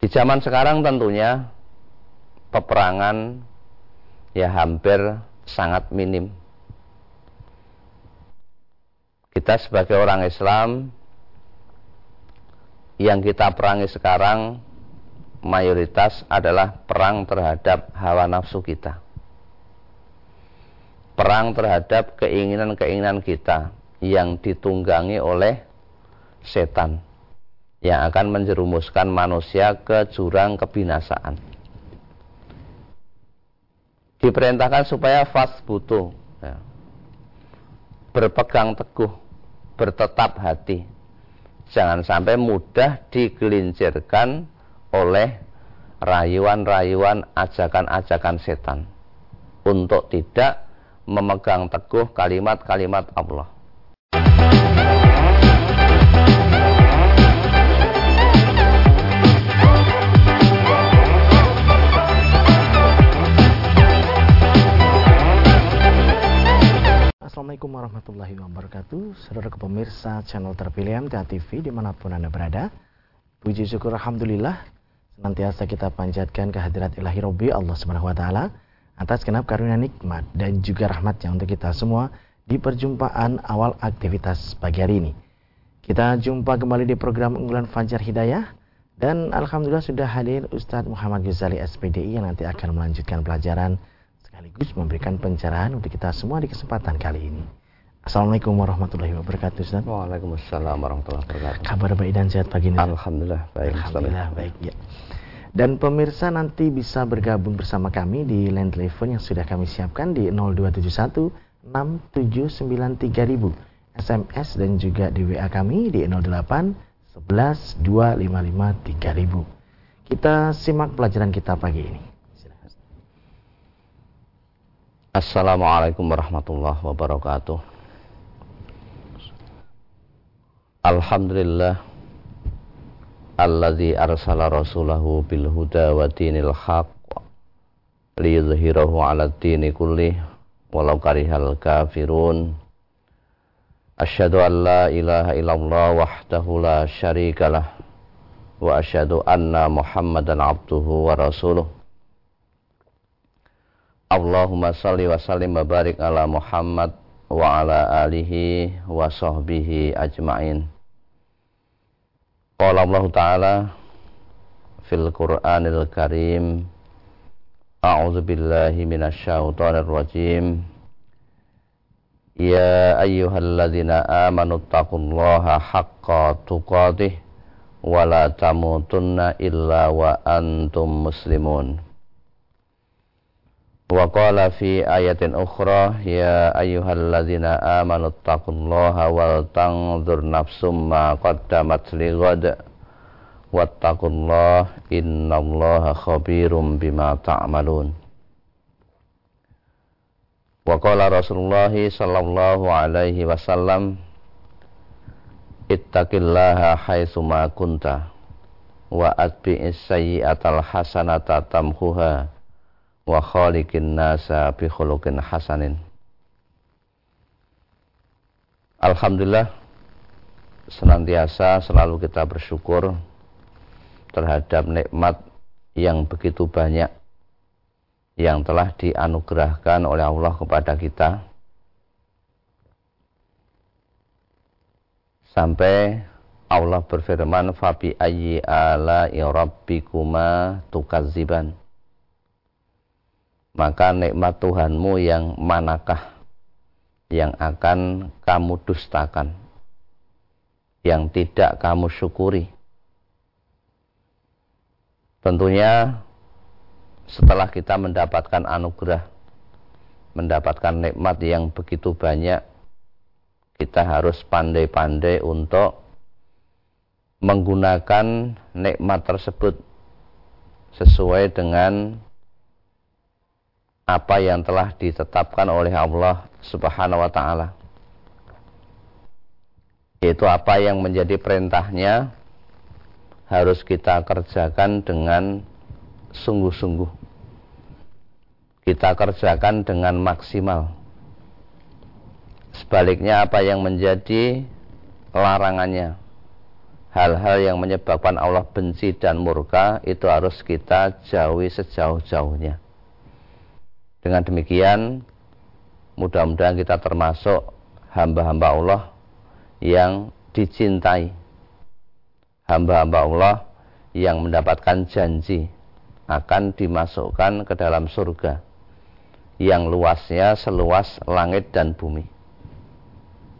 Di zaman sekarang tentunya peperangan ya hampir sangat minim. Kita sebagai orang Islam yang kita perangi sekarang mayoritas adalah perang terhadap hawa nafsu kita. Perang terhadap keinginan-keinginan kita yang ditunggangi oleh setan yang akan menjerumuskan manusia ke jurang kebinasaan. Diperintahkan supaya fast butuh, ya. berpegang teguh, bertetap hati. Jangan sampai mudah digelincirkan oleh rayuan-rayuan ajakan-ajakan setan untuk tidak memegang teguh kalimat-kalimat Allah. Assalamualaikum warahmatullahi wabarakatuh. Saudara pemirsa channel terpilih MTA TV di mana pun Anda berada Puji syukur Alhamdulillah Senantiasa kita panjatkan kehadirat ilahi Robbi Allah Subhanahu Wa Taala Atas kenap karunia nikmat dan juga rahmatnya untuk kita semua Di perjumpaan awal aktivitas pagi hari ini. Kita jumpa kembali di program unggulan Fajar Hidayah Dan Alhamdulillah sudah hadir Ustadz Muhammad Ghazali SPDI Yang nanti akan melanjutkan pelajaran sekaligus memberikan pencerahan untuk kita semua di kesempatan kali ini. Assalamualaikum warahmatullahi wabarakatuh Ustaz. Waalaikumsalam warahmatullahi wabarakatuh. Kabar baik dan sehat pagi ini. Alhamdulillah baik. Alhamdulillah baik ya. Dan pemirsa nanti bisa bergabung bersama kami di line telepon yang sudah kami siapkan di 0271 6793000 SMS dan juga di WA kami di 08 11 255 3000. Kita simak pelajaran kita pagi ini. Assalamualaikum warahmatullahi wabarakatuh. Alhamdulillah alladzi arsala rasulahu bil wa dinil haqq liyudhhirahu 'ala dini kulli walau karihal kafirun. Asyhadu an la ilaha illallah wahdahu la syarikalah wa asyhadu anna Muhammadan abduhu wa rasuluh. Allahumma salli wa sallim wa barik ala Muhammad wa ala alihi wa sahbihi ajma'in. Qala Allah Ta'ala fil Qur'anil Karim A'udzu billahi minasy syaithanir rajim. Ya ayyuhalladzina amanu taqullaha haqqa tuqatih wa la tamutunna illa wa antum muslimun. Wa qala fi ayatin ukhra ya ayyuhalladzina amanu taqullaha wal tanzur nafsum ma qaddamat lighad wattaqullah innallaha khabirum bima ta'malun. Wa qala Rasulullah sallallahu alaihi wasallam ittaqillaha haitsu ma kunta wa atbi'is sayyi'atal hasanata tamhuha wa khaliqin nasa bi khuluqin hasanin. Alhamdulillah senantiasa selalu kita bersyukur terhadap nikmat yang begitu banyak yang telah dianugerahkan oleh Allah kepada kita sampai Allah berfirman fabi ayyi ala rabbikuma tukadziban maka nikmat Tuhanmu yang manakah yang akan kamu dustakan, yang tidak kamu syukuri. Tentunya setelah kita mendapatkan anugerah, mendapatkan nikmat yang begitu banyak, kita harus pandai-pandai untuk menggunakan nikmat tersebut sesuai dengan apa yang telah ditetapkan oleh Allah Subhanahu wa taala. Itu apa yang menjadi perintahnya harus kita kerjakan dengan sungguh-sungguh. Kita kerjakan dengan maksimal. Sebaliknya apa yang menjadi larangannya hal-hal yang menyebabkan Allah benci dan murka itu harus kita jauhi sejauh-jauhnya. Dengan demikian, mudah-mudahan kita termasuk hamba-hamba Allah yang dicintai. Hamba-hamba Allah yang mendapatkan janji akan dimasukkan ke dalam surga yang luasnya seluas langit dan bumi.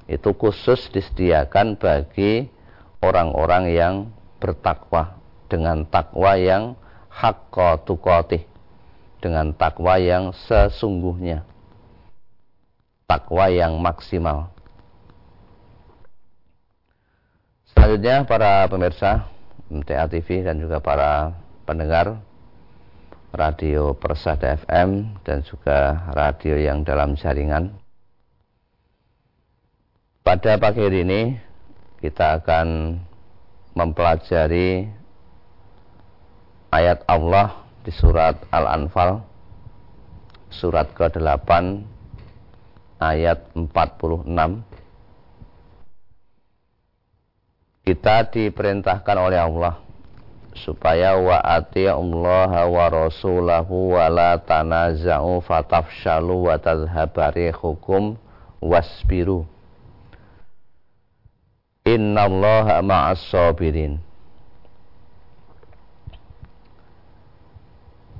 Itu khusus disediakan bagi orang-orang yang bertakwa dengan takwa yang hakka tukotih dengan takwa yang sesungguhnya. Takwa yang maksimal. Selanjutnya para pemirsa MTA TV dan juga para pendengar radio Persada FM dan juga radio yang dalam jaringan. Pada pagi hari ini kita akan mempelajari ayat Allah di surat Al-Anfal surat ke-8 ayat 46 kita diperintahkan oleh Allah supaya wa Allah wa rasulahu wa la tanaza'u fatafshalu wa tadhhabari hukum wasbiru Innallaha ma'as sabirin.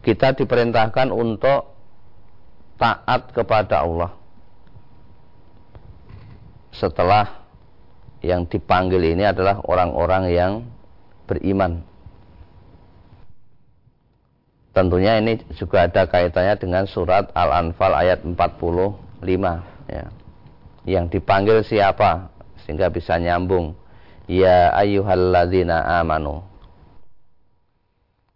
Kita diperintahkan untuk taat kepada Allah. Setelah yang dipanggil ini adalah orang-orang yang beriman. Tentunya ini juga ada kaitannya dengan surat Al-Anfal ayat 45 ya. Yang dipanggil siapa? sehingga bisa nyambung ya ayyuhalladzina amanu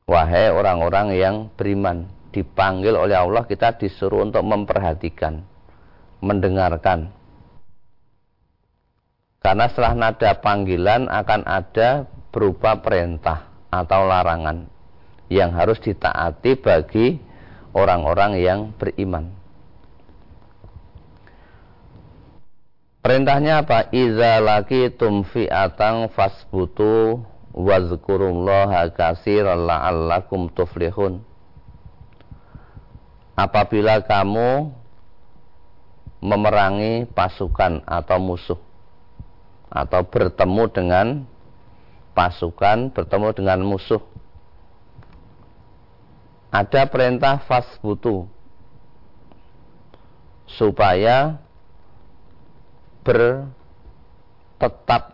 wahai orang-orang yang beriman dipanggil oleh Allah kita disuruh untuk memperhatikan mendengarkan karena setelah nada panggilan akan ada berupa perintah atau larangan yang harus ditaati bagi orang-orang yang beriman. Perintahnya apa? Iza laki tumfi'atang fasbutu wazkurullaha kasiran la'allakum tuflihun. Apabila kamu memerangi pasukan atau musuh atau bertemu dengan pasukan, bertemu dengan musuh. Ada perintah fasbutu supaya bertetap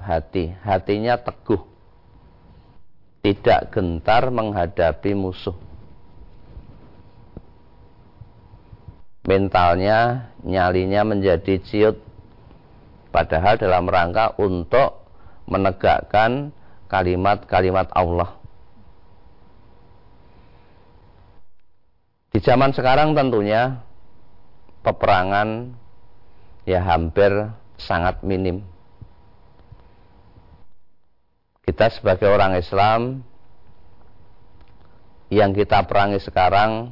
hati, hatinya teguh, tidak gentar menghadapi musuh. Mentalnya, nyalinya menjadi ciut, padahal dalam rangka untuk menegakkan kalimat-kalimat Allah. Di zaman sekarang tentunya peperangan ya hampir sangat minim. Kita sebagai orang Islam yang kita perangi sekarang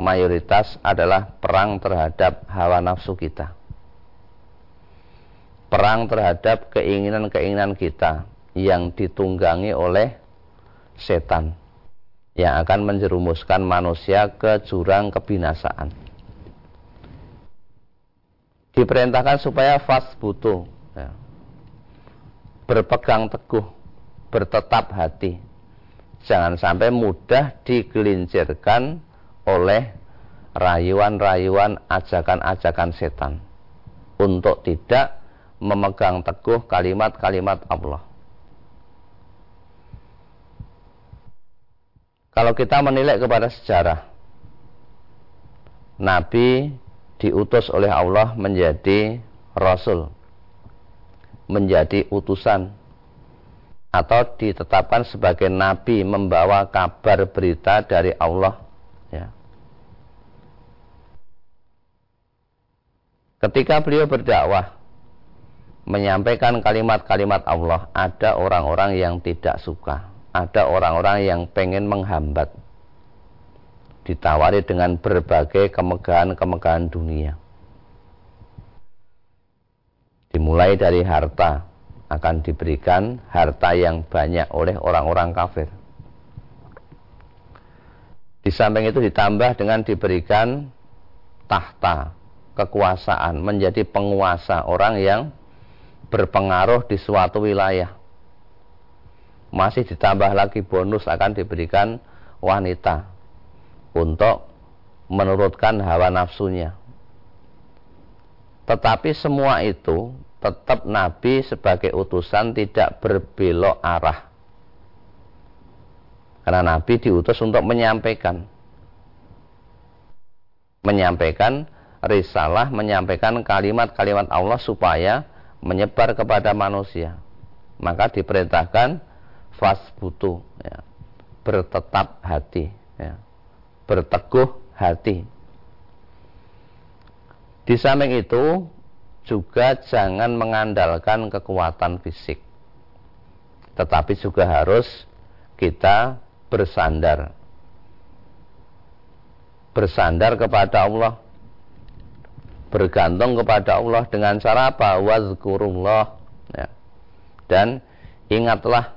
mayoritas adalah perang terhadap hawa nafsu kita. Perang terhadap keinginan-keinginan kita yang ditunggangi oleh setan yang akan menjerumuskan manusia ke jurang kebinasaan diperintahkan supaya butuh ya. berpegang teguh bertetap hati. Jangan sampai mudah digelincirkan oleh rayuan-rayuan ajakan-ajakan setan. Untuk tidak memegang teguh kalimat-kalimat Allah. Kalau kita menilai kepada sejarah Nabi diutus oleh Allah menjadi rasul, menjadi utusan atau ditetapkan sebagai nabi membawa kabar berita dari Allah ya. Ketika beliau berdakwah menyampaikan kalimat-kalimat Allah, ada orang-orang yang tidak suka, ada orang-orang yang pengen menghambat ditawari dengan berbagai kemegahan-kemegahan dunia. Dimulai dari harta, akan diberikan harta yang banyak oleh orang-orang kafir. Di samping itu ditambah dengan diberikan tahta, kekuasaan, menjadi penguasa orang yang berpengaruh di suatu wilayah. Masih ditambah lagi bonus akan diberikan wanita untuk menurutkan hawa nafsunya. Tetapi semua itu tetap Nabi sebagai utusan tidak berbelok arah karena Nabi diutus untuk menyampaikan. Menyampaikan risalah, menyampaikan kalimat-kalimat Allah supaya menyebar kepada manusia. Maka diperintahkan fasbutu, ya, bertetap hati, ya, berteguh hati. Di samping itu juga jangan mengandalkan kekuatan fisik, tetapi juga harus kita bersandar. Bersandar kepada Allah. Bergantung kepada Allah dengan cara apa? Wazkurullah. Ya. dan ingatlah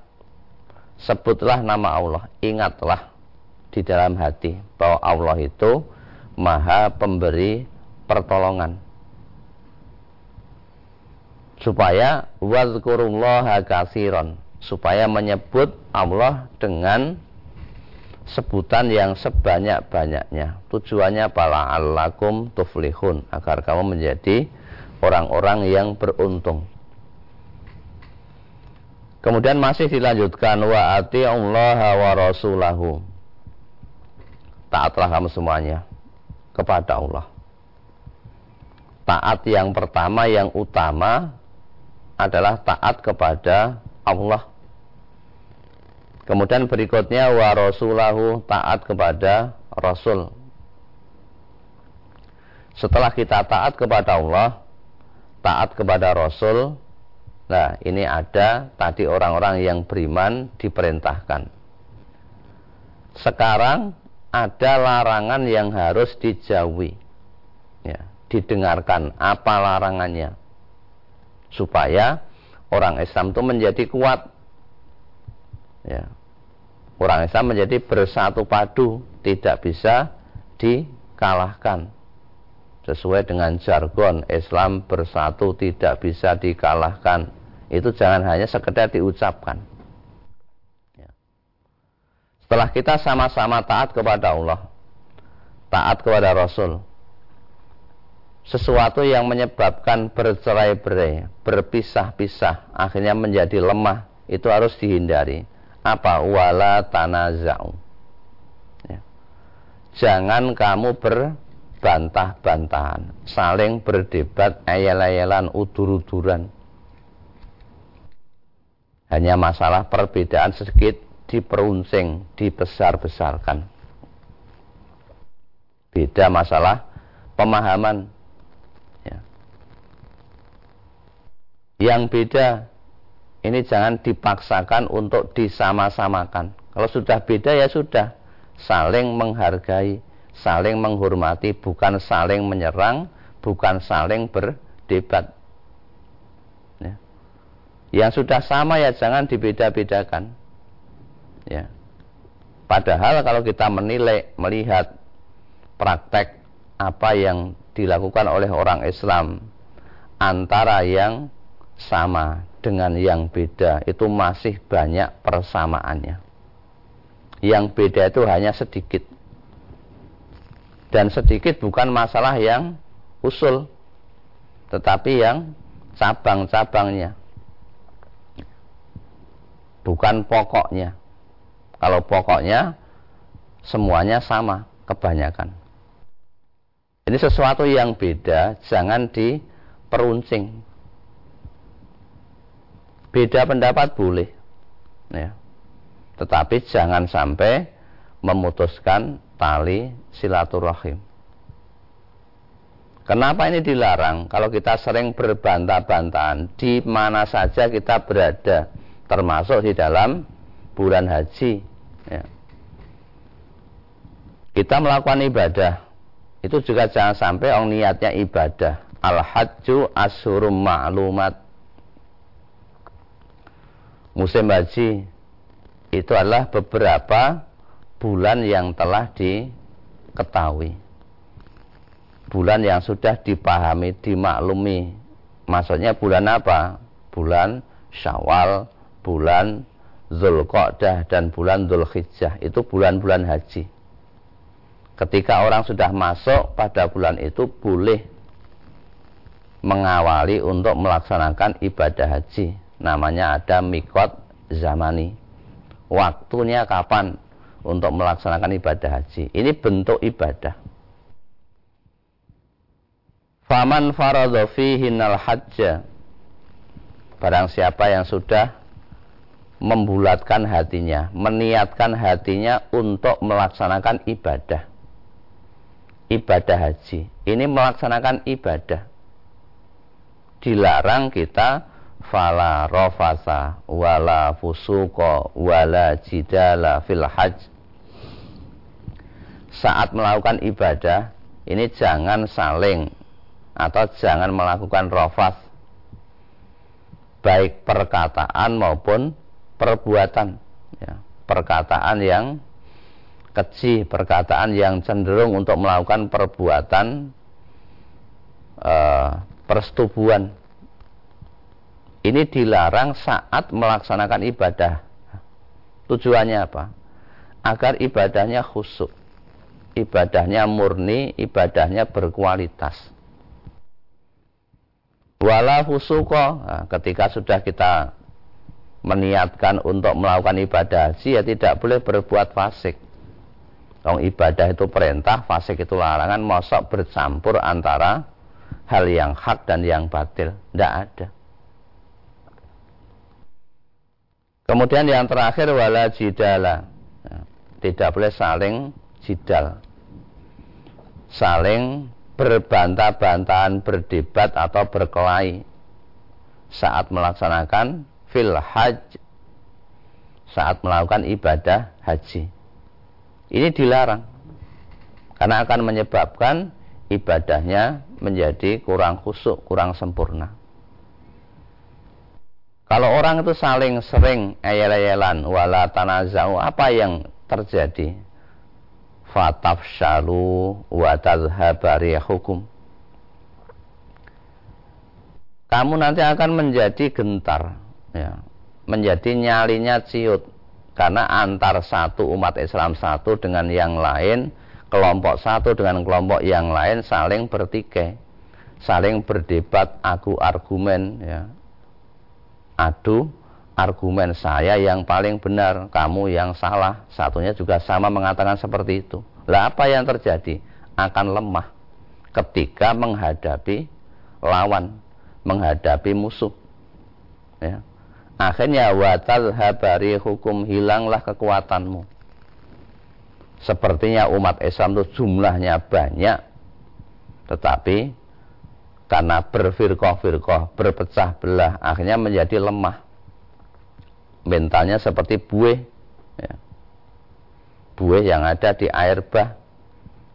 sebutlah nama Allah. Ingatlah di dalam hati bahwa Allah itu maha pemberi pertolongan supaya wazkurullah kasiron supaya menyebut Allah dengan sebutan yang sebanyak-banyaknya. Tujuannya pala allakum tuflihun agar kamu menjadi orang-orang yang beruntung. Kemudian masih dilanjutkan wa ati Allah wa rasulahu. Taatlah kamu semuanya kepada Allah. Taat yang pertama yang utama adalah taat kepada Allah Kemudian berikutnya wa rasulahu taat kepada Rasul. Setelah kita taat kepada Allah, taat kepada Rasul, nah ini ada tadi orang-orang yang beriman diperintahkan. Sekarang ada larangan yang harus dijauhi. Ya, didengarkan apa larangannya. Supaya orang Islam itu menjadi kuat ya. Orang Islam menjadi bersatu padu, tidak bisa dikalahkan. Sesuai dengan jargon Islam bersatu tidak bisa dikalahkan. Itu jangan hanya sekedar diucapkan. Ya. Setelah kita sama-sama taat kepada Allah, taat kepada Rasul, sesuatu yang menyebabkan bercerai-berai, berpisah-pisah, akhirnya menjadi lemah, itu harus dihindari. Apa? Wala tanaza'u. Ya. jangan kamu berbantah-bantahan saling berdebat ayel-ayelan udur-uduran. Hanya masalah perbedaan sedikit diperuncing dibesar-besarkan. Beda masalah pemahaman ya. Yang beda ini jangan dipaksakan untuk disama-samakan. Kalau sudah beda ya sudah, saling menghargai, saling menghormati, bukan saling menyerang, bukan saling berdebat. Ya. Yang sudah sama ya jangan dibeda-bedakan. Ya. Padahal kalau kita menilai, melihat praktek apa yang dilakukan oleh orang Islam antara yang sama dengan yang beda itu masih banyak persamaannya. Yang beda itu hanya sedikit. Dan sedikit bukan masalah yang usul, tetapi yang cabang-cabangnya. Bukan pokoknya. Kalau pokoknya semuanya sama kebanyakan. Ini sesuatu yang beda, jangan diperuncing Beda pendapat boleh. Ya. Tetapi jangan sampai memutuskan tali silaturahim. Kenapa ini dilarang? Kalau kita sering berbantah-bantahan, di mana saja kita berada, termasuk di dalam bulan haji. Ya. Kita melakukan ibadah, itu juga jangan sampai orang niatnya ibadah. Al-hajju ashurum ma'lumat musim haji itu adalah beberapa bulan yang telah diketahui. Bulan yang sudah dipahami dimaklumi. Maksudnya bulan apa? Bulan syawal bulan Zulqa'dah dan bulan Zulhijjah itu bulan-bulan haji. Ketika orang sudah masuk pada bulan itu boleh mengawali untuk melaksanakan ibadah haji. Namanya ada mikot zamani. Waktunya kapan untuk melaksanakan ibadah haji. Ini bentuk ibadah. Faman faradha hinal hajja. Barang siapa yang sudah membulatkan hatinya, meniatkan hatinya untuk melaksanakan ibadah. Ibadah haji. Ini melaksanakan ibadah dilarang kita fala rofasa wala fusuko wala jidala fil hajj. Saat melakukan ibadah ini jangan saling atau jangan melakukan rofas baik perkataan maupun perbuatan. Ya, perkataan yang keji perkataan yang cenderung untuk melakukan perbuatan uh, persetubuhan ini dilarang saat melaksanakan ibadah. Tujuannya apa? Agar ibadahnya khusyuk. Ibadahnya murni, ibadahnya berkualitas. Wala fusuko, nah, ketika sudah kita meniatkan untuk melakukan ibadah haji, ya tidak boleh berbuat fasik. Kalau ibadah itu perintah, fasik itu larangan, mosok bercampur antara hal yang hak dan yang batil. Tidak ada. Kemudian yang terakhir wala jidala. Ya, tidak boleh saling jidal. Saling berbantah-bantahan, berdebat atau berkelahi saat melaksanakan fil haj saat melakukan ibadah haji. Ini dilarang karena akan menyebabkan ibadahnya menjadi kurang khusyuk, kurang sempurna. Kalau orang itu saling sering ayel-ayelan wala tanazau, apa yang terjadi? Fatafshalu wa tadhhabari hukum. Kamu nanti akan menjadi gentar, ya. menjadi nyalinya ciut karena antar satu umat Islam satu dengan yang lain kelompok satu dengan kelompok yang lain saling bertikai saling berdebat aku argumen ya adu argumen saya yang paling benar kamu yang salah. Satunya juga sama mengatakan seperti itu. Lah apa yang terjadi? Akan lemah ketika menghadapi lawan menghadapi musuh. Ya. Akhirnya watal habari hukum hilanglah kekuatanmu. Sepertinya umat Islam itu jumlahnya banyak tetapi karena berfirqah-firqah berpecah belah akhirnya menjadi lemah. Mentalnya seperti buih ya. buih yang ada di air bah.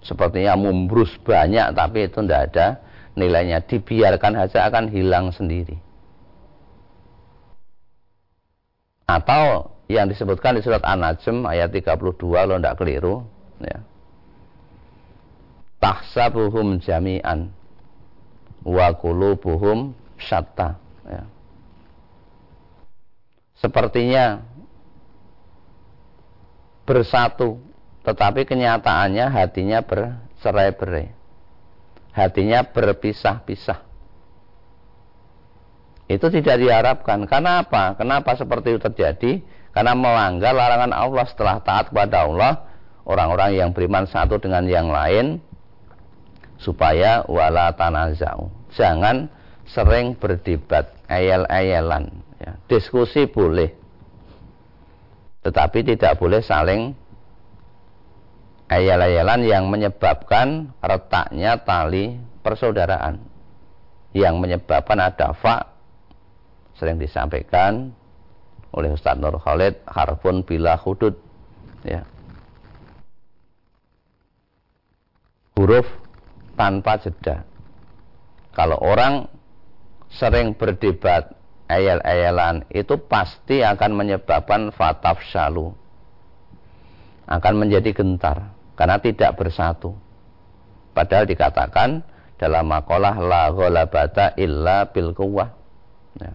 Sepertinya mumbrus banyak tapi itu tidak ada nilainya. Dibiarkan saja akan hilang sendiri. Atau yang disebutkan di surat An-Najm ayat 32 lo tidak keliru ya. tahsabuhum jami'an wa qulubuhum syatta ya. sepertinya bersatu tetapi kenyataannya hatinya bercerai-berai hatinya berpisah-pisah itu tidak diharapkan karena apa? kenapa seperti itu terjadi? karena melanggar larangan Allah setelah taat kepada Allah orang-orang yang beriman satu dengan yang lain supaya wala tanazau. Jangan sering berdebat, ayel-ayelan. Ya. Diskusi boleh, tetapi tidak boleh saling ayel-ayelan yang menyebabkan retaknya tali persaudaraan. Yang menyebabkan ada fa sering disampaikan oleh Ustaz Nur Khalid harfun bila hudud ya. huruf tanpa jeda. Kalau orang sering berdebat, ayal-ayalan itu pasti akan menyebabkan fataf syalu akan menjadi gentar karena tidak bersatu padahal dikatakan dalam makalah la ghalabata illa bil quwwah ya.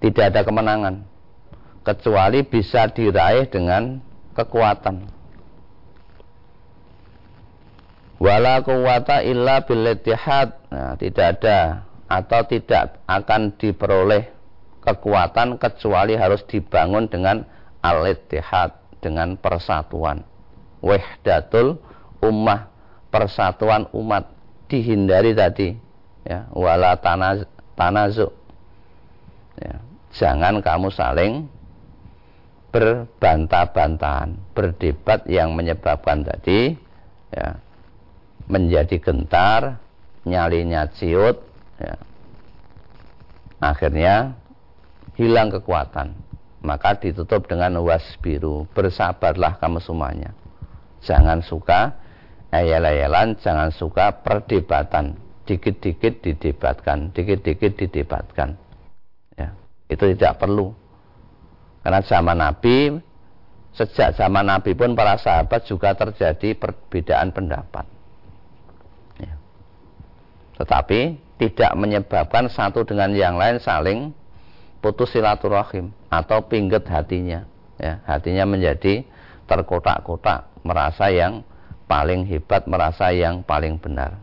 tidak ada kemenangan kecuali bisa diraih dengan kekuatan wala quwata illa bil nah, tidak ada atau tidak akan diperoleh kekuatan kecuali harus dibangun dengan al-ittihad dengan persatuan. Wahdatul ummah persatuan umat dihindari tadi ya. Wala tanaz, tanazu ya, jangan kamu saling berbantah-bantahan berdebat yang menyebabkan tadi ya menjadi gentar nyalinya ciut ya. akhirnya hilang kekuatan. Maka ditutup dengan wasbiru bersabarlah kamu semuanya. Jangan suka ayal-ayalan jangan suka perdebatan. Dikit-dikit didebatkan dikit-dikit didebatkan. Ya itu tidak perlu. Karena zaman Nabi sejak zaman Nabi pun para sahabat juga terjadi perbedaan pendapat tetapi tidak menyebabkan satu dengan yang lain saling putus silaturahim atau pingget hatinya ya. Hatinya menjadi terkotak-kotak merasa yang paling hebat merasa yang paling benar.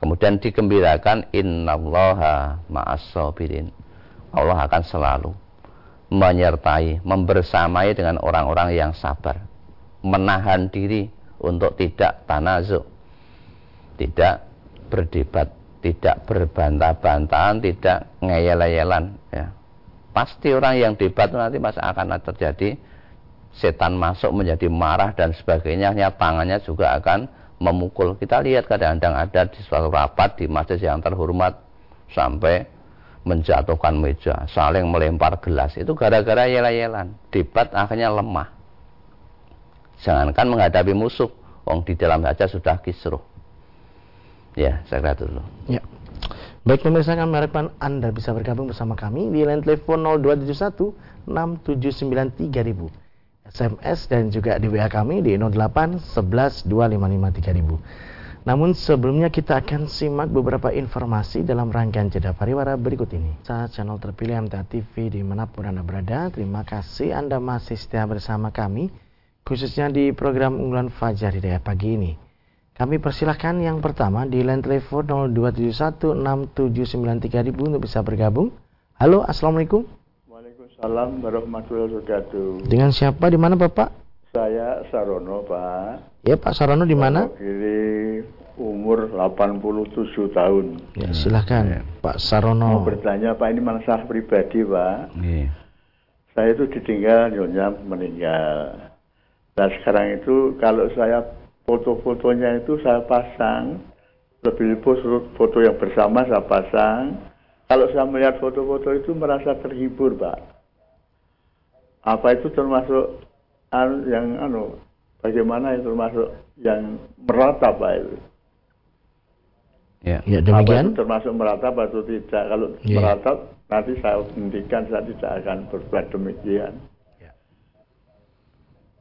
Kemudian dikembirakan innallaha ma'as sabirin. Allah akan selalu menyertai membersamai dengan orang-orang yang sabar menahan diri untuk tidak tanazuk tidak berdebat, tidak berbantah-bantahan, tidak ngeyel-yelan. Ya. Pasti orang yang debat nanti masih akan terjadi setan masuk menjadi marah dan sebagainya, tangannya juga akan memukul. Kita lihat kadang-kadang ada di suatu rapat di masjid yang terhormat sampai menjatuhkan meja, saling melempar gelas. Itu gara-gara yel-yelan. Debat akhirnya lemah. Jangankan menghadapi musuh, wong di dalam saja sudah kisruh. Ya, saya kira dulu. Ya. Baik pemirsa kami harapkan Anda bisa bergabung bersama kami di line telepon 0271 679 3000. SMS dan juga di WA kami di 08 11 255 3000. Namun sebelumnya kita akan simak beberapa informasi dalam rangkaian jeda pariwara berikut ini. Saat channel terpilih MTA TV di mana pun Anda berada, terima kasih Anda masih setia bersama kami, khususnya di program unggulan Fajar Hidayah pagi ini. Kami persilahkan yang pertama di line telepon 02716793000 untuk bisa bergabung. Halo, Assalamualaikum. Waalaikumsalam warahmatullahi wabarakatuh. Dengan siapa di mana Bapak? Saya Sarono, Pak. Ya, Pak Sarono di mana? Kiri umur 87 tahun. Ya, silahkan ya. Pak Sarono. Mau bertanya, Pak, ini masalah pribadi, Pak. Ya. Saya itu ditinggal, nyonya meninggal. Nah, sekarang itu kalau saya foto-fotonya itu saya pasang. Lebih foto, foto yang bersama saya pasang. Kalau saya melihat foto-foto itu merasa terhibur pak. Apa itu termasuk anu, yang anu? Bagaimana itu termasuk yang merata pak itu? Ya, ya demikian. Apa itu termasuk merata atau tidak? Kalau ya. merata nanti saya hentikan saya tidak akan berbuat demikian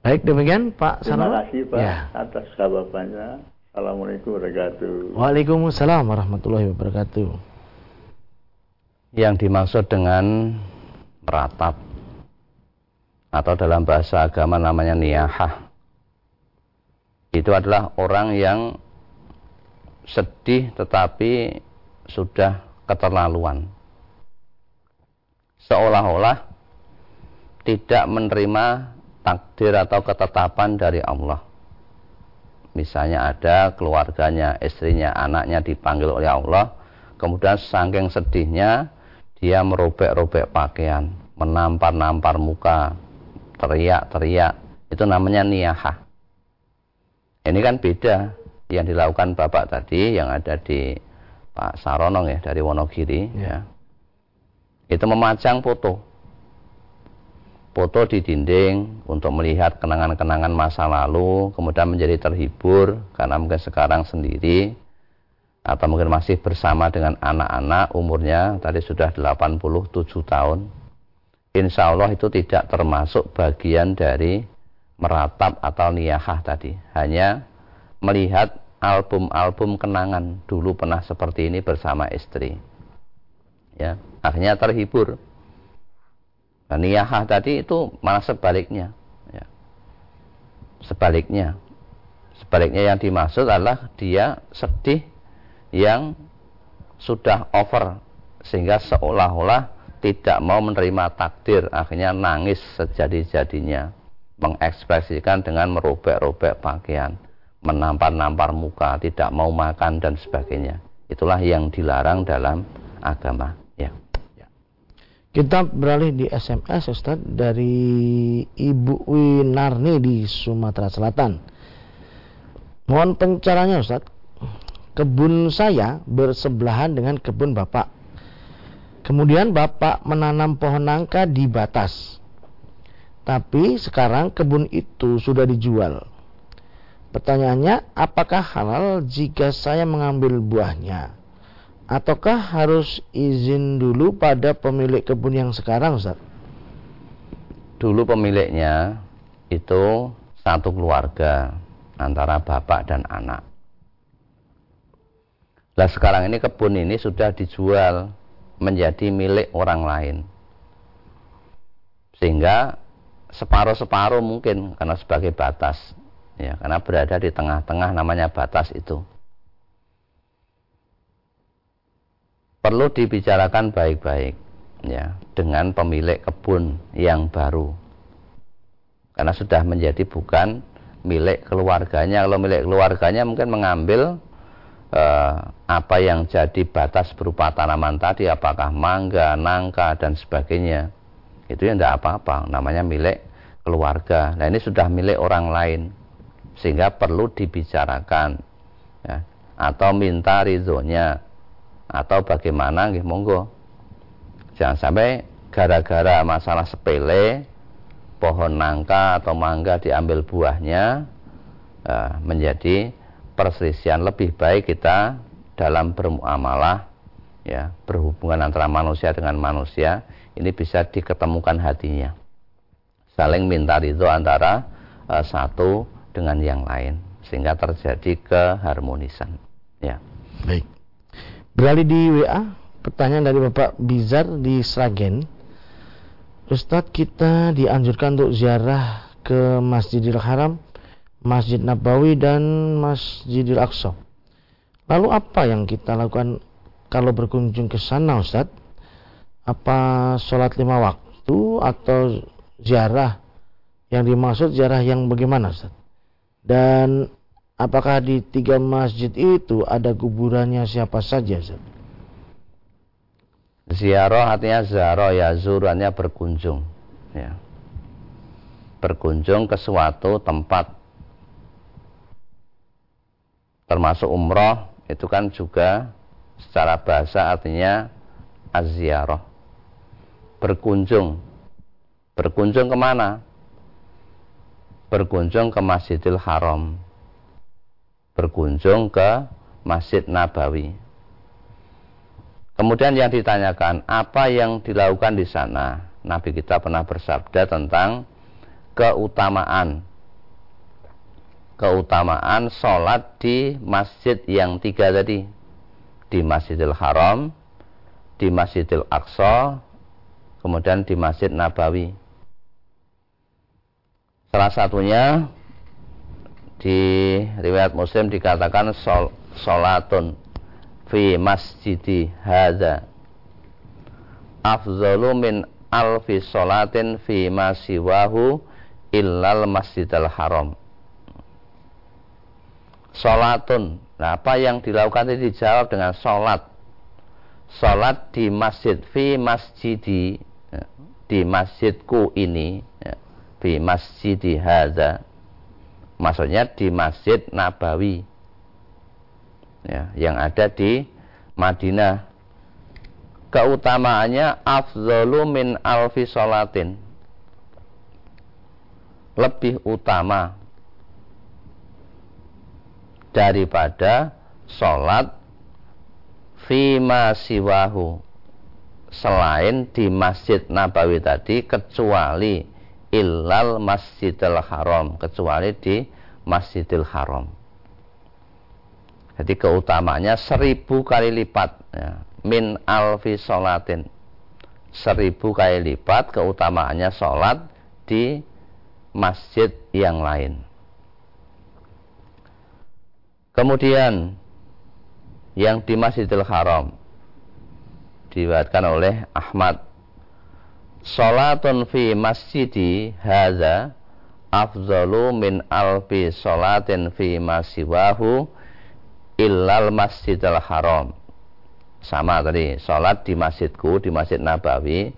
Baik demikian Pak Terima kasih Pak ya. atas jawabannya. Assalamualaikum warahmatullahi wabarakatuh. Waalaikumsalam warahmatullahi wabarakatuh. Yang dimaksud dengan meratap atau dalam bahasa agama namanya niyahah itu adalah orang yang sedih tetapi sudah keterlaluan seolah-olah tidak menerima takdir atau ketetapan dari Allah. Misalnya ada keluarganya, istrinya, anaknya dipanggil oleh Allah, kemudian saking sedihnya dia merobek-robek pakaian, menampar-nampar muka, teriak-teriak, itu namanya niyahah. Ini kan beda yang dilakukan Bapak tadi yang ada di Pak Saronong ya dari Wonogiri ya. ya. Itu memajang foto foto di dinding untuk melihat kenangan-kenangan masa lalu, kemudian menjadi terhibur karena mungkin sekarang sendiri atau mungkin masih bersama dengan anak-anak umurnya tadi sudah 87 tahun. Insya Allah itu tidak termasuk bagian dari meratap atau niyahah tadi. Hanya melihat album-album kenangan dulu pernah seperti ini bersama istri. Ya akhirnya terhibur nah, niyahah tadi itu malah sebaliknya ya. sebaliknya sebaliknya yang dimaksud adalah dia sedih yang sudah over sehingga seolah-olah tidak mau menerima takdir akhirnya nangis sejadi-jadinya mengekspresikan dengan merobek-robek pakaian menampar-nampar muka tidak mau makan dan sebagainya itulah yang dilarang dalam agama. Kita beralih di SMS Ustaz dari Ibu Winarni di Sumatera Selatan mohon pencaraannya Ustaz kebun saya bersebelahan dengan kebun Bapak. Kemudian Bapak menanam pohon nangka di batas. Tapi sekarang kebun itu sudah dijual. Pertanyaannya, apakah halal jika saya mengambil buahnya? Ataukah harus izin dulu pada pemilik kebun yang sekarang, Ustaz? Dulu pemiliknya itu satu keluarga antara bapak dan anak. Lah sekarang ini kebun ini sudah dijual menjadi milik orang lain. Sehingga separuh-separuh mungkin karena sebagai batas. Ya, karena berada di tengah-tengah namanya batas itu. Perlu dibicarakan baik-baik ya dengan pemilik kebun yang baru. Karena sudah menjadi bukan milik keluarganya. Kalau milik keluarganya mungkin mengambil eh, apa yang jadi batas berupa tanaman tadi apakah mangga, nangka dan sebagainya itu yang tidak apa-apa namanya milik keluarga nah ini sudah milik orang lain sehingga perlu dibicarakan ya. atau minta ridhonya atau bagaimana gitu monggo. Jangan sampai gara-gara masalah sepele pohon nangka atau mangga diambil buahnya uh, menjadi perselisihan lebih baik kita dalam bermuamalah ya berhubungan antara manusia dengan manusia ini bisa diketemukan hatinya. Saling minta ridho antara uh, satu dengan yang lain sehingga terjadi keharmonisan ya. Baik beralih di WA pertanyaan dari Bapak Bizar di Sragen Ustadz kita dianjurkan untuk ziarah ke Masjidil Haram Masjid Nabawi dan Masjidil Aqsa. Lalu apa yang kita lakukan kalau berkunjung ke sana Ustaz? Apa sholat lima waktu atau ziarah? Yang dimaksud ziarah yang bagaimana Ustaz? Dan apakah di tiga masjid itu ada kuburannya siapa saja? Ziarah artinya ziarah ya zurannya berkunjung. Ya. Berkunjung ke suatu tempat termasuk umroh itu kan juga secara bahasa artinya aziarah berkunjung berkunjung ke mana berkunjung ke Masjidil Haram berkunjung ke Masjid Nabawi. Kemudian yang ditanyakan apa yang dilakukan di sana? Nabi kita pernah bersabda tentang keutamaan. Keutamaan sholat di masjid yang tiga tadi. Di Masjidil Haram di Masjidil Aqsa kemudian di Masjid Nabawi. Salah satunya di riwayat muslim dikatakan sol, sholatun fi masjidi hadza afzalu min alfi sholatin fi masiwahu illal masjidil haram Sholatun. Nah, apa yang dilakukan itu dijawab dengan sholat. Sholat di masjid, fi masjidi, ya, di masjidku ini, ya, fi masjidi hadza. Maksudnya di masjid Nabawi. Ya, yang ada di Madinah. Keutamaannya afzalu min alfi sholatin. Lebih utama daripada sholat fima siwahu selain di Masjid Nabawi tadi kecuali illal Masjidil Haram kecuali di Masjidil Haram. Jadi keutamanya seribu kali lipat ya. min alfi solatin seribu kali lipat keutamaannya sholat di masjid yang lain. Kemudian yang di Masjidil Haram diriwayatkan oleh Ahmad Salatun fi masjidi hadza afdalu min alfi salatin fi masiwahu illal masjidil haram. Sama tadi salat di masjidku di masjid Nabawi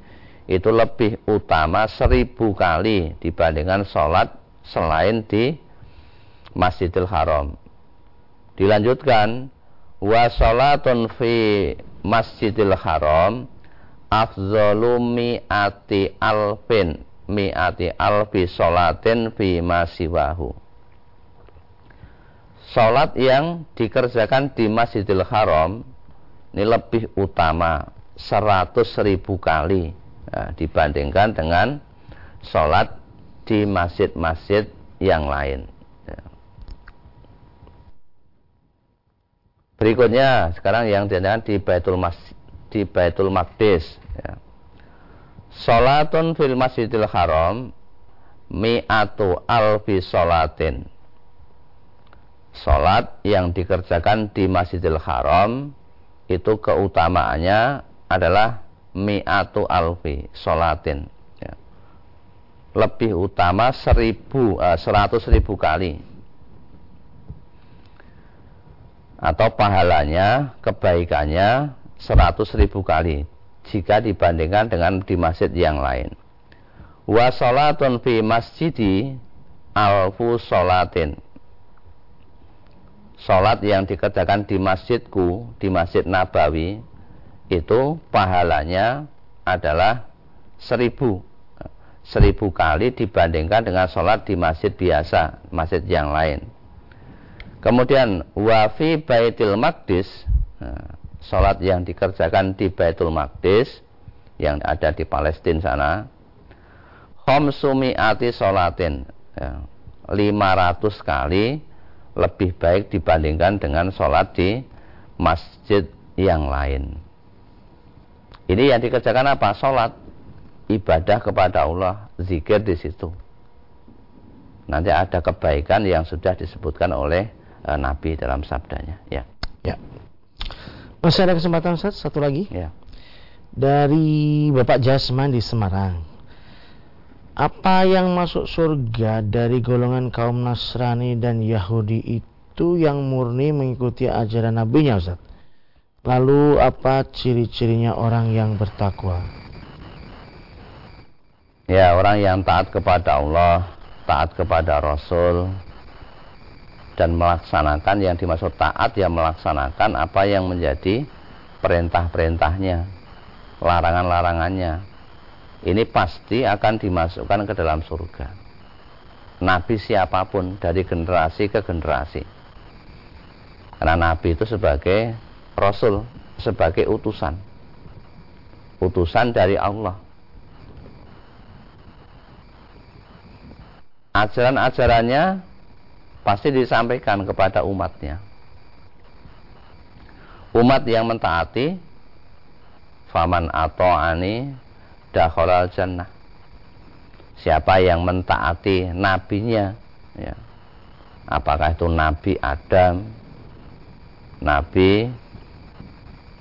itu lebih utama seribu kali dibandingkan salat selain di Masjidil Haram. Dilanjutkan wa salatun fi Masjidil Haram afzalu mi'ati alfin mi'ati alfi solatin fi masiwahu Salat yang dikerjakan di Masjidil Haram ini lebih utama 100 ribu kali ya, dibandingkan dengan salat di masjid-masjid yang lain. Ya. Berikutnya sekarang yang diadakan di Baitul Masjid di Baitul Maqdis ya. Salatun fil Masjidil Haram mi'atu alfi salatin. Salat yang dikerjakan di Masjidil Haram itu keutamaannya adalah mi'atu alfi salatin. Ya. Lebih utama seribu, uh, seratus ribu kali. Atau pahalanya, kebaikannya seratus ribu kali jika dibandingkan dengan di masjid yang lain. Wa salatun fi masjidi alfu salatin. Salat yang dikerjakan di masjidku, di Masjid Nabawi, itu pahalanya adalah seribu. Seribu kali dibandingkan dengan sholat di masjid biasa, masjid yang lain. Kemudian wafi baitil maqdis, nah, sholat yang dikerjakan di Baitul Maqdis yang ada di Palestina sana. Khomsumi'ati sholatin ya, 500 kali lebih baik dibandingkan dengan sholat di masjid yang lain. Ini yang dikerjakan apa? sholat ibadah kepada Allah zikir di situ. Nanti ada kebaikan yang sudah disebutkan oleh uh, Nabi dalam sabdanya. Ya. Ya masih ada kesempatan Ustaz, satu lagi. Ya. Dari Bapak Jasman di Semarang. Apa yang masuk surga dari golongan kaum Nasrani dan Yahudi itu yang murni mengikuti ajaran Nabi-Nya Ustaz? Lalu apa ciri-cirinya orang yang bertakwa? Ya, orang yang taat kepada Allah, taat kepada Rasul, dan melaksanakan yang dimaksud taat yang melaksanakan apa yang menjadi perintah-perintahnya larangan-larangannya. Ini pasti akan dimasukkan ke dalam surga. Nabi siapa pun dari generasi ke generasi. Karena nabi itu sebagai rasul sebagai utusan. Utusan dari Allah. Ajaran-ajarannya pasti disampaikan kepada umatnya. Umat yang mentaati faman ani dakhalal jannah. Siapa yang mentaati nabinya ya. Apakah itu Nabi Adam, Nabi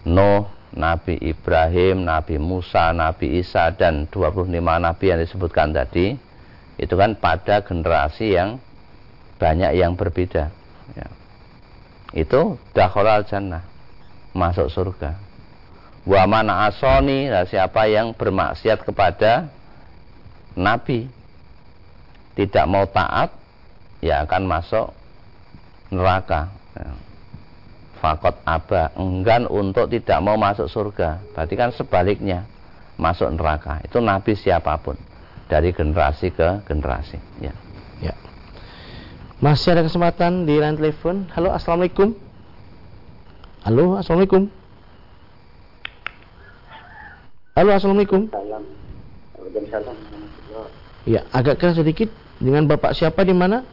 Nuh, Nabi Ibrahim, Nabi Musa, Nabi Isa dan 25 nabi yang disebutkan tadi itu kan pada generasi yang banyak yang berbeda. Ya. itu dakhalal jannah masuk surga. Wa mana asoni siapa yang bermaksiat kepada nabi tidak mau taat ya akan masuk neraka. Ya. fakot aba enggan untuk tidak mau masuk surga. Berarti kan sebaliknya masuk neraka. Itu nabi siapa pun dari generasi ke generasi. Ya. Ya masih ada kesempatan di line telepon. Halo, assalamualaikum. Halo, assalamualaikum. Halo, Assalamualaikum. Salam. Waalaikumsalam. Ya, agak keras sedikit. Dengan Bapak siapa di mana?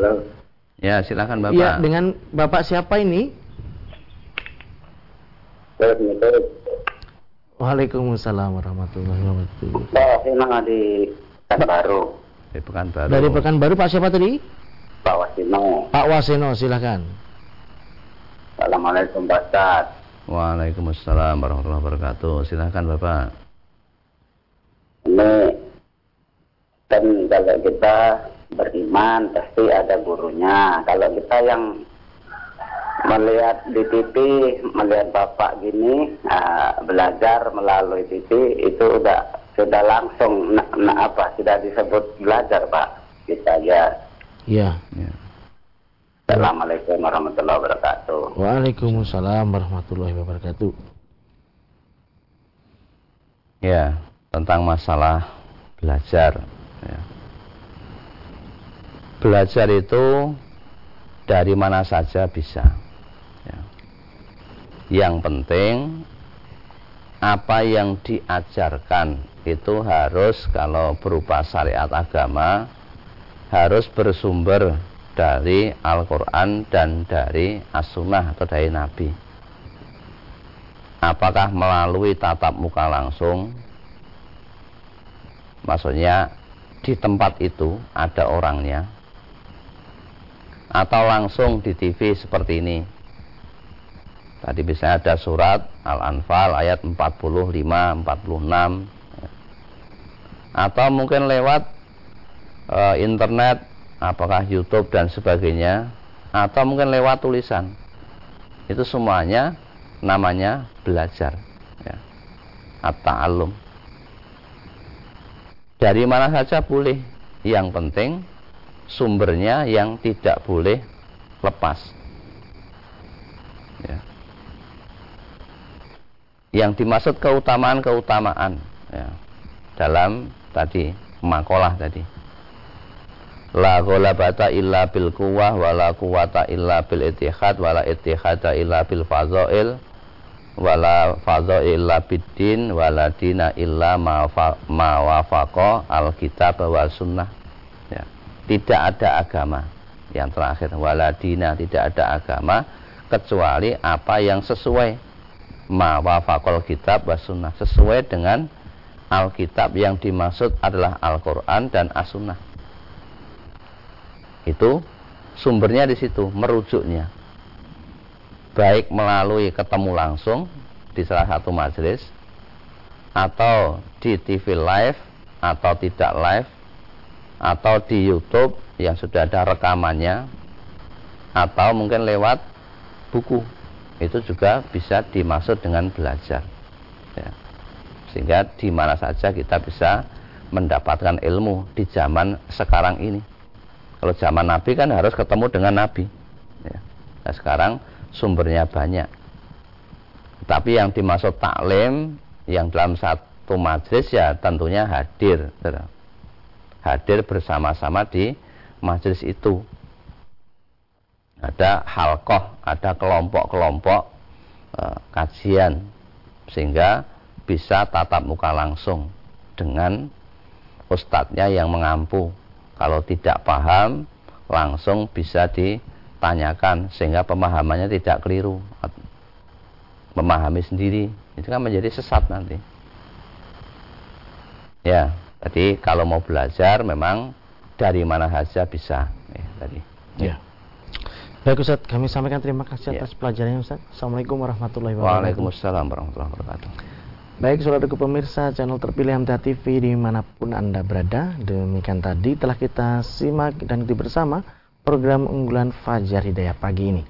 Halo. Ya, silakan Bapak. Iya, dengan Bapak siapa ini? Assalamualaikum. Waalaikumsalam warahmatullahi wabarakatuh. Pak Wasino di Pekanbaru. Di Pekanbaru. Dari Pekanbaru Pak siapa tadi? Pak Wasino. Pak Waseno, silakan. Assalamualaikum Pak Ustaz. Waalaikumsalam warahmatullahi wabarakatuh. Silakan Bapak. Ini kan kalau kita beriman pasti ada gurunya. Kalau kita yang melihat di TV, melihat bapak gini uh, belajar melalui TV itu udah sudah langsung na, na, apa sudah disebut belajar pak kita aja. Iya. Ya. Assalamualaikum warahmatullahi wabarakatuh. Waalaikumsalam warahmatullahi wabarakatuh. Ya, tentang masalah belajar. Ya. Belajar itu dari mana saja bisa. Ya. Yang penting apa yang diajarkan itu harus kalau berupa syariat agama harus bersumber dari Al-Quran dan dari As-Sunnah atau dari Nabi. Apakah melalui tatap muka langsung? Maksudnya di tempat itu ada orangnya atau langsung di TV seperti ini. Tadi bisa ada surat Al-Anfal ayat 45, 46 atau mungkin lewat e, internet apakah YouTube dan sebagainya atau mungkin lewat tulisan. Itu semuanya namanya belajar ya. At-ta'allum. Dari mana saja boleh. Yang penting sumbernya yang tidak boleh lepas. Ya. Yang dimaksud keutamaan-keutamaan ya. dalam tadi makolah tadi. La ghalabata illa bil quwwah wa la quwwata illa bil ittihad wa la ittihada illa bil fadhail wa la illa bid din wa la dina illa ma wafaqa al kitab wa sunnah. Tidak ada agama yang terakhir. Waladina tidak ada agama kecuali apa yang sesuai ma wafaqal kitab wa sunnah. Sesuai dengan Alkitab yang dimaksud adalah Al-Quran dan As-Sunnah. Itu sumbernya di situ merujuknya. Baik melalui ketemu langsung di salah satu majelis atau di TV live atau tidak live atau di YouTube yang sudah ada rekamannya atau mungkin lewat buku itu juga bisa dimaksud dengan belajar ya. sehingga di mana saja kita bisa mendapatkan ilmu di zaman sekarang ini kalau zaman Nabi kan harus ketemu dengan Nabi ya. nah sekarang sumbernya banyak tapi yang dimaksud taklim yang dalam satu majlis ya tentunya hadir hadir bersama-sama di majelis itu. Ada halkoh, ada kelompok-kelompok e, kajian sehingga bisa tatap muka langsung dengan ustadznya yang mengampu. Kalau tidak paham, langsung bisa ditanyakan sehingga pemahamannya tidak keliru. Memahami sendiri, itu kan menjadi sesat nanti. Ya, jadi kalau mau belajar memang dari mana saja bisa. Ya, tadi. Ya. Baik Ustaz, kami sampaikan terima kasih atas ya. pelajarannya Ustaz. Assalamualaikum warahmatullahi wabarakatuh. Waalaikumsalam warahmatullahi wabarakatuh. Baik saudara pemirsa channel terpilih MTA TV di mana pun Anda berada Demikian tadi telah kita simak dan ikuti bersama program unggulan Fajar Hidayah pagi ini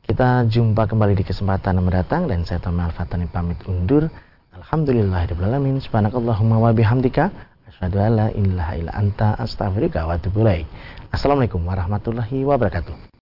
Kita jumpa kembali di kesempatan mendatang dan saya Tommy Al-Fatani pamit undur Alhamdulillahirrahmanirrahim Subhanakallahumma wa bihamdika Asyhadu an la ilaha illa anta astaghfiruka wa Assalamualaikum warahmatullahi wabarakatuh.